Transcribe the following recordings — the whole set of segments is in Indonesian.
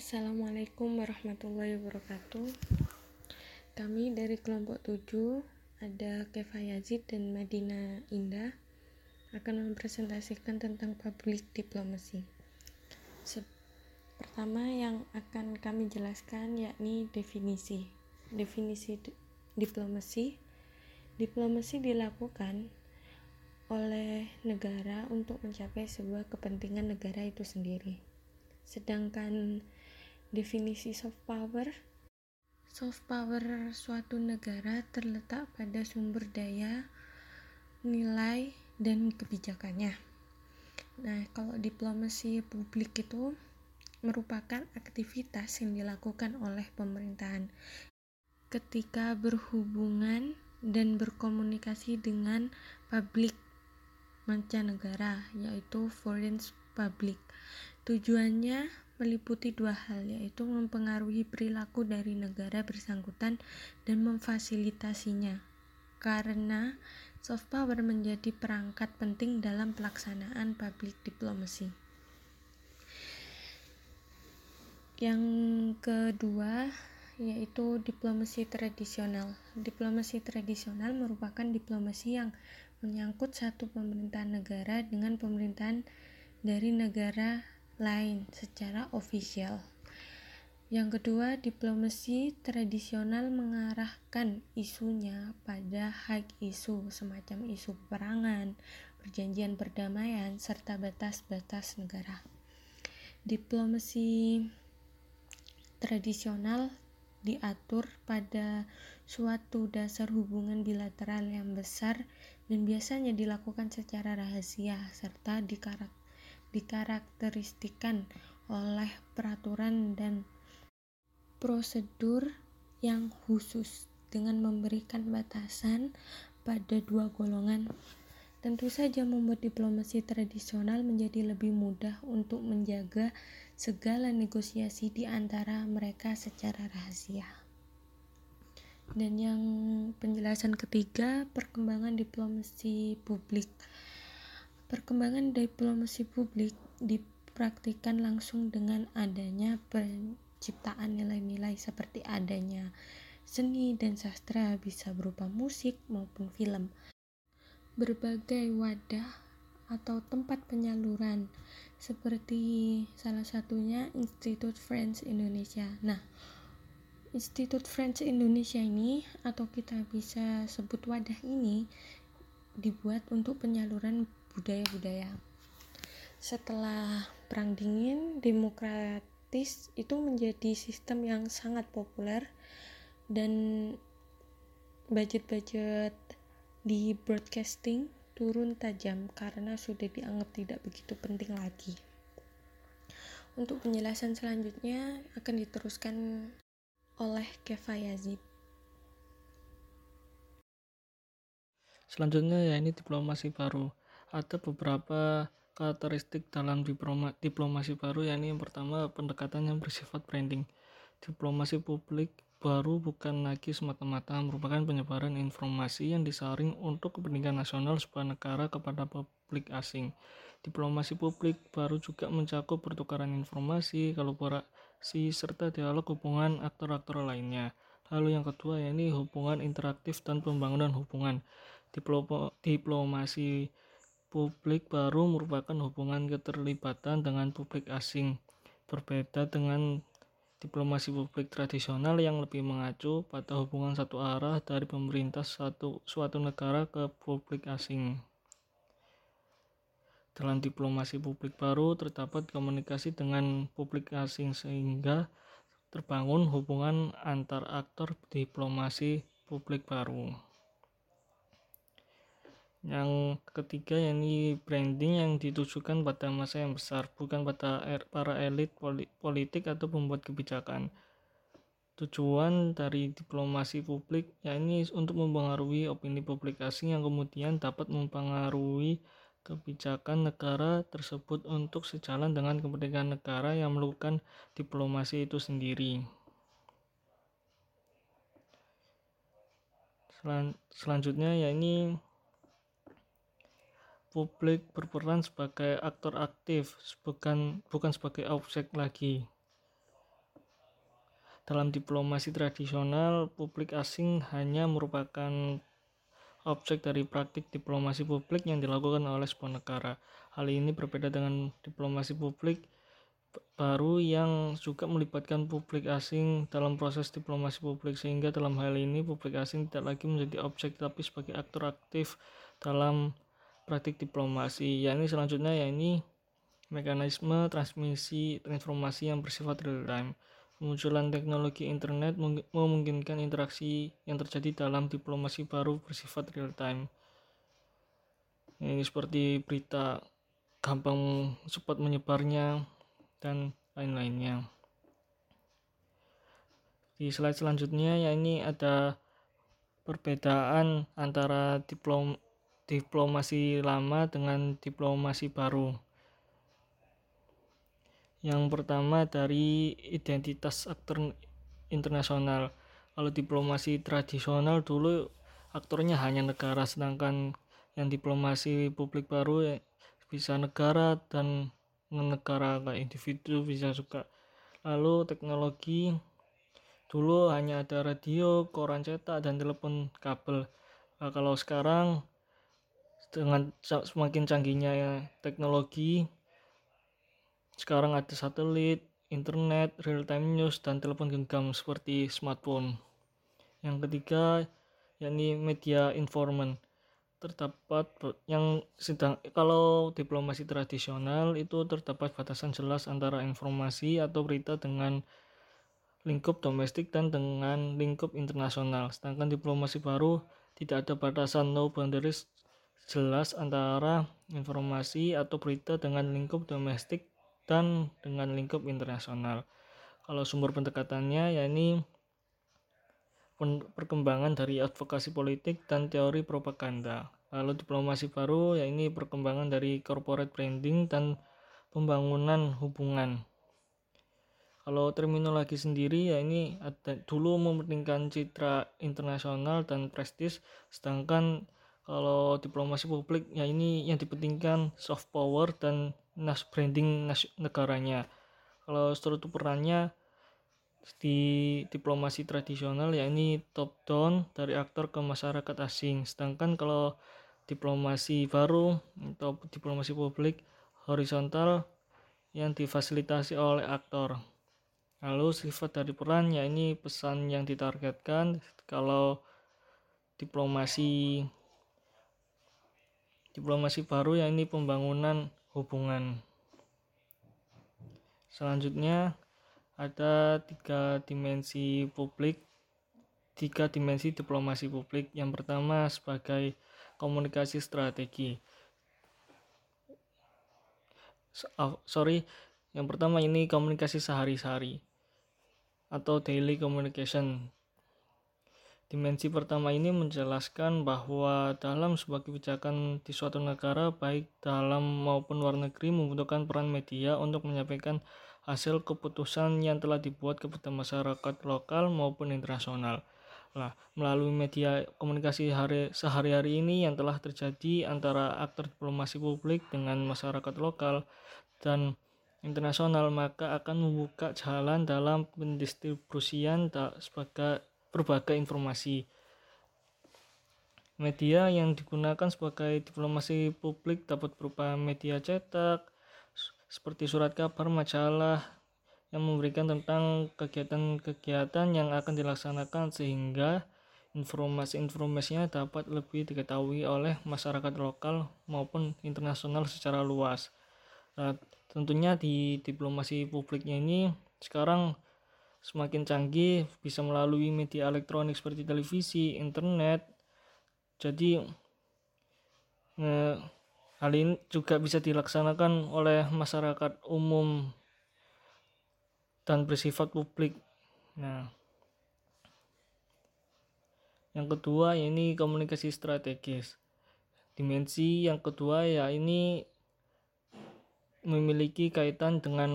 Assalamualaikum warahmatullahi wabarakatuh. Kami dari kelompok 7 Ada Keva Yazid dan Madina Indah Akan mempresentasikan tentang public diplomacy. Pertama yang akan kami jelaskan yakni definisi. Definisi diplomasi Diplomasi dilakukan oleh negara untuk mencapai sebuah kepentingan negara itu sendiri. Sedangkan definisi soft power soft power suatu negara terletak pada sumber daya, nilai, dan kebijakannya. Nah, kalau diplomasi publik itu merupakan aktivitas yang dilakukan oleh pemerintahan ketika berhubungan dan berkomunikasi dengan publik mancanegara yaitu foreign public. Tujuannya meliputi dua hal yaitu mempengaruhi perilaku dari negara bersangkutan dan memfasilitasinya. Karena soft power menjadi perangkat penting dalam pelaksanaan public diplomacy. Yang kedua yaitu diplomasi tradisional. Diplomasi tradisional merupakan diplomasi yang menyangkut satu pemerintahan negara dengan pemerintahan dari negara lain secara ofisial. Yang kedua, diplomasi tradisional mengarahkan isunya pada hak isu semacam isu peperangan, perjanjian perdamaian, serta batas-batas negara. Diplomasi tradisional diatur pada suatu dasar hubungan bilateral yang besar dan biasanya dilakukan secara rahasia serta dikarak dikarakteristikan oleh peraturan dan prosedur yang khusus dengan memberikan batasan pada dua golongan tentu saja membuat diplomasi tradisional menjadi lebih mudah untuk menjaga segala negosiasi di antara mereka secara rahasia. Dan yang penjelasan ketiga, perkembangan diplomasi publik. Perkembangan diplomasi publik dipraktikkan langsung dengan adanya penciptaan nilai-nilai seperti adanya seni dan sastra bisa berupa musik maupun film. Berbagai wadah atau tempat penyaluran seperti salah satunya Institut French Indonesia. Nah, Institut French Indonesia ini atau kita bisa sebut wadah ini dibuat untuk penyaluran budaya-budaya. Setelah Perang Dingin, demokratis itu menjadi sistem yang sangat populer dan budget-budget di broadcasting turun tajam karena sudah dianggap tidak begitu penting lagi. Untuk penjelasan selanjutnya akan diteruskan oleh Keva Yazid. Selanjutnya ya ini diplomasi baru. Ada beberapa karakteristik dalam diploma, diplomasi baru yakni yang pertama pendekatan yang bersifat branding. Diplomasi publik baru bukan lagi semata-mata merupakan penyebaran informasi yang disaring untuk kepentingan nasional sebuah negara kepada publik asing. Diplomasi publik baru juga mencakup pertukaran informasi, kolaborasi, serta dialog hubungan aktor-aktor lainnya. Lalu yang kedua yakni hubungan interaktif dan pembangunan hubungan. diplomasi publik baru merupakan hubungan keterlibatan dengan publik asing. Berbeda dengan diplomasi publik tradisional yang lebih mengacu pada hubungan satu arah dari pemerintah satu, suatu negara ke publik asing. Dalam diplomasi publik baru terdapat komunikasi dengan publik asing sehingga terbangun hubungan antar aktor diplomasi publik baru. Yang ketiga yakni branding yang ditujukan pada masa yang besar, bukan pada er, para elit politik atau pembuat kebijakan. Tujuan dari diplomasi publik yakni untuk mempengaruhi opini publik asing yang kemudian dapat mempengaruhi kebijakan negara tersebut untuk sejalan dengan kepentingan negara yang melakukan diplomasi itu sendiri. Selan selanjutnya yakni publik berperan sebagai aktor aktif bukan bukan sebagai objek lagi Dalam diplomasi tradisional, publik asing hanya merupakan objek dari praktik diplomasi publik yang dilakukan oleh sebuah negara. Hal ini berbeda dengan diplomasi publik baru yang juga melibatkan publik asing dalam proses diplomasi publik sehingga dalam hal ini publik asing tidak lagi menjadi objek tapi sebagai aktor aktif dalam praktik diplomasi. Yakni selanjutnya yakni mekanisme transmisi informasi yang bersifat real time. Kemunculan teknologi internet memungkinkan interaksi yang terjadi dalam diplomasi baru bersifat real time. Ini seperti berita gampang cepat menyebarnya dan lain-lainnya. Di slide selanjutnya ya ini ada perbedaan antara diplom diplomasi lama dengan diplomasi baru. Yang pertama dari identitas aktor internasional. Kalau diplomasi tradisional dulu aktornya hanya negara, sedangkan yang diplomasi publik baru ya bisa negara dan negara kayak individu bisa juga. Lalu teknologi dulu hanya ada radio, koran cetak dan telepon kabel. Nah, kalau sekarang dengan semakin canggihnya teknologi sekarang ada satelit, internet, real-time news, dan telepon genggam seperti smartphone. Yang ketiga, yakni media informan. Terdapat yang sedang kalau diplomasi tradisional itu terdapat batasan jelas antara informasi atau berita dengan lingkup domestik dan dengan lingkup internasional. Sedangkan diplomasi baru tidak ada batasan no boundaries jelas antara informasi atau berita dengan lingkup domestik dan dengan lingkup internasional. Kalau sumber pendekatannya yakni perkembangan dari advokasi politik dan teori propaganda. Lalu diplomasi baru yakni perkembangan dari corporate branding dan pembangunan hubungan. Kalau terminologi sendiri ya ini ada dulu mementingkan citra internasional dan prestis, sedangkan kalau diplomasi publik ya ini yang dipentingkan soft power dan nas branding nas negaranya. Kalau struktur perannya di diplomasi tradisional ya ini top down dari aktor ke masyarakat asing. Sedangkan kalau diplomasi baru atau diplomasi publik horizontal yang difasilitasi oleh aktor. Lalu sifat dari peran ya ini pesan yang ditargetkan. Kalau diplomasi diplomasi baru ya ini pembangunan hubungan. Selanjutnya ada tiga dimensi publik, tiga dimensi diplomasi publik. Yang pertama sebagai komunikasi strategi. Oh, sorry, yang pertama ini komunikasi sehari-hari atau daily communication Dimensi pertama ini menjelaskan bahwa dalam sebuah kebijakan di suatu negara, baik dalam maupun luar negeri, membutuhkan peran media untuk menyampaikan hasil keputusan yang telah dibuat kepada masyarakat lokal maupun internasional. Nah, melalui media komunikasi hari, sehari-hari ini yang telah terjadi antara aktor diplomasi publik dengan masyarakat lokal dan internasional, maka akan membuka jalan dalam pendistribusian sebagai berbagai informasi. Media yang digunakan sebagai diplomasi publik dapat berupa media cetak, seperti surat kabar, majalah, yang memberikan tentang kegiatan-kegiatan yang akan dilaksanakan sehingga informasi-informasinya dapat lebih diketahui oleh masyarakat lokal maupun internasional secara luas. Nah, tentunya di diplomasi publiknya ini sekarang semakin canggih bisa melalui media elektronik seperti televisi, internet. Jadi eh, hal ini juga bisa dilaksanakan oleh masyarakat umum dan bersifat publik. Nah, yang kedua ini komunikasi strategis. Dimensi yang kedua ya ini memiliki kaitan dengan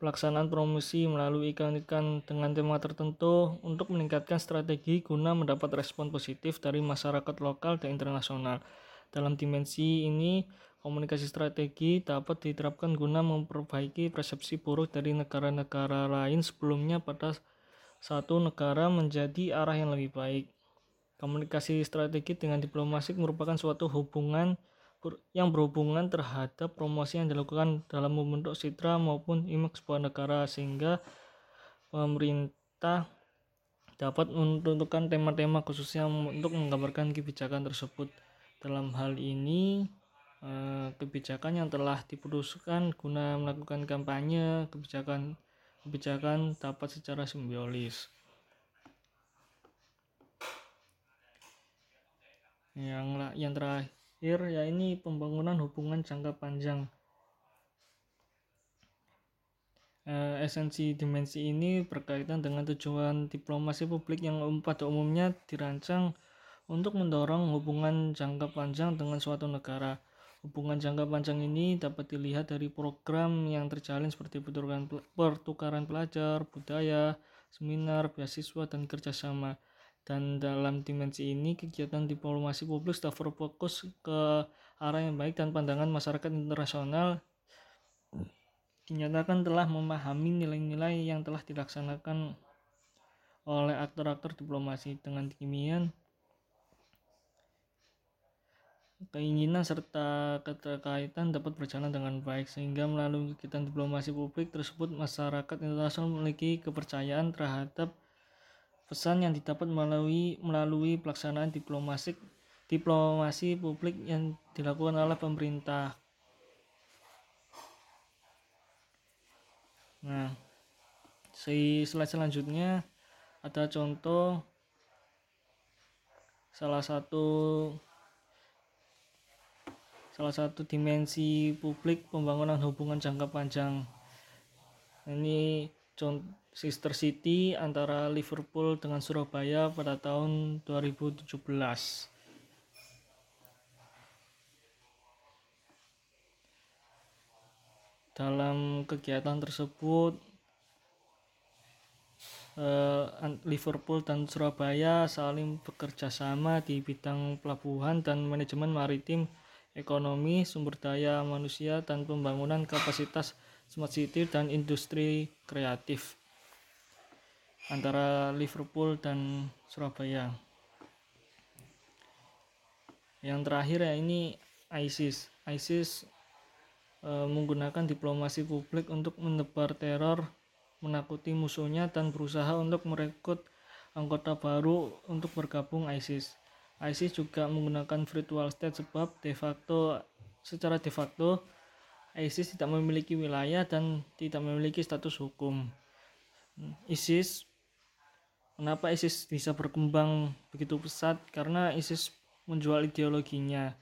pelaksanaan promosi melalui iklan-iklan dengan tema tertentu untuk meningkatkan strategi guna mendapat respon positif dari masyarakat lokal dan internasional. Dalam dimensi ini, Komunikasi strategi dapat diterapkan guna memperbaiki persepsi buruk dari negara-negara lain sebelumnya pada satu negara menjadi arah yang lebih baik. Komunikasi strategi dengan diplomasi merupakan suatu hubungan yang berhubungan terhadap promosi yang dilakukan dalam membentuk citra maupun image sebuah negara sehingga pemerintah dapat menentukan tema-tema khususnya untuk menggambarkan kebijakan tersebut. Dalam hal ini, eh, kebijakan yang telah diputuskan guna melakukan kampanye kebijakan kebijakan dapat secara simbiolis. Yang yang terakhir ya ini pembangunan hubungan jangka panjang. Uh, esensi dimensi ini berkaitan dengan tujuan diplomasi publik yang pada umumnya dirancang untuk mendorong hubungan jangka panjang dengan suatu negara. Hubungan jangka panjang ini dapat dilihat dari program yang terjalin seperti pertukaran pelajar, budaya, seminar, beasiswa, dan kerjasama. Dan dalam dimensi ini, kegiatan diplomasi publik sudah berfokus ke arah yang baik dan pandangan masyarakat internasional. Dinyatakan telah memahami nilai-nilai yang telah dilaksanakan oleh aktor-aktor diplomasi dengan demikian keinginan serta keterkaitan dapat berjalan dengan baik sehingga melalui kegiatan diplomasi publik tersebut masyarakat internasional memiliki kepercayaan terhadap pesan yang didapat melalui melalui pelaksanaan diplomasi diplomasi publik yang dilakukan oleh pemerintah. Nah, si slide selanjutnya ada contoh salah satu salah satu dimensi publik pembangunan hubungan jangka panjang ini sister city antara Liverpool dengan Surabaya pada tahun 2017 dalam kegiatan tersebut eh, Liverpool dan Surabaya saling bekerja sama di bidang pelabuhan dan manajemen maritim ekonomi, sumber daya manusia, dan pembangunan kapasitas smart city dan industri kreatif antara Liverpool dan Surabaya. Yang terakhir ya ini ISIS. ISIS e, menggunakan diplomasi publik untuk menebar teror, menakuti musuhnya dan berusaha untuk merekrut anggota baru untuk bergabung ISIS. ISIS juga menggunakan virtual state sebab de facto secara de facto ISIS tidak memiliki wilayah dan tidak memiliki status hukum. ISIS Kenapa ISIS bisa berkembang begitu pesat? Karena ISIS menjual ideologinya.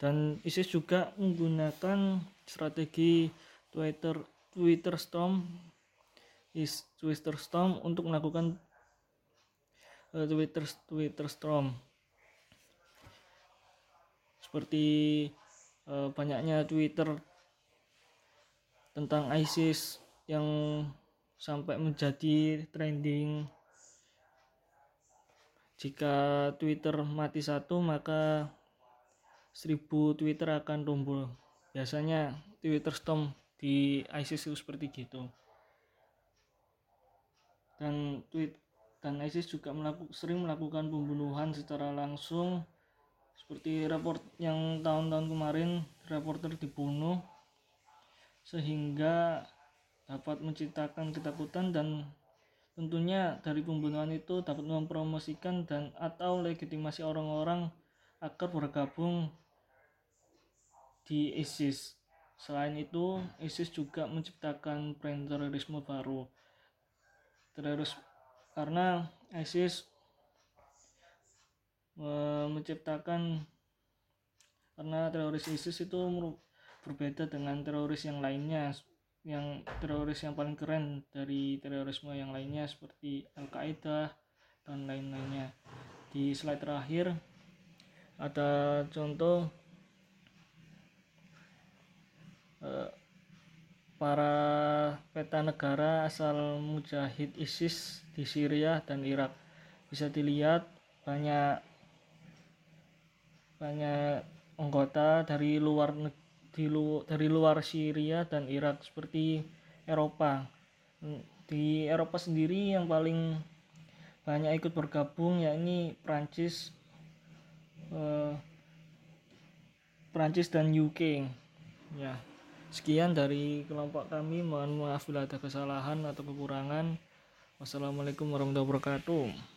Dan ISIS juga menggunakan strategi Twitter Twitter Storm is Twitter Storm untuk melakukan uh, Twitter Twitter Storm seperti uh, banyaknya Twitter tentang ISIS yang sampai menjadi trending jika Twitter mati satu maka seribu Twitter akan tumbuh biasanya Twitter storm di ISIS itu seperti gitu. Dan tweet dan ISIS juga melaku, sering melakukan pembunuhan secara langsung. Seperti raport yang tahun-tahun kemarin reporter dibunuh sehingga dapat menciptakan ketakutan dan tentunya dari pembunuhan itu dapat mempromosikan dan atau legitimasi orang-orang agar bergabung di ISIS. Selain itu, ISIS juga menciptakan brand terorisme baru. Teroris karena ISIS menciptakan karena teroris ISIS itu berbeda dengan teroris yang lainnya yang teroris yang paling keren dari terorisme yang lainnya seperti Al-Qaeda dan lain-lainnya. Di slide terakhir ada contoh eh, para peta negara asal mujahid ISIS di Syria dan Irak. Bisa dilihat banyak banyak anggota dari luar di lu, dari luar Syria dan Irak seperti Eropa. Di Eropa sendiri yang paling banyak ikut bergabung yakni Prancis eh, Prancis dan UK ya sekian dari kelompok kami. Mohon maaf bila ada kesalahan atau kekurangan. Wassalamualaikum warahmatullahi wabarakatuh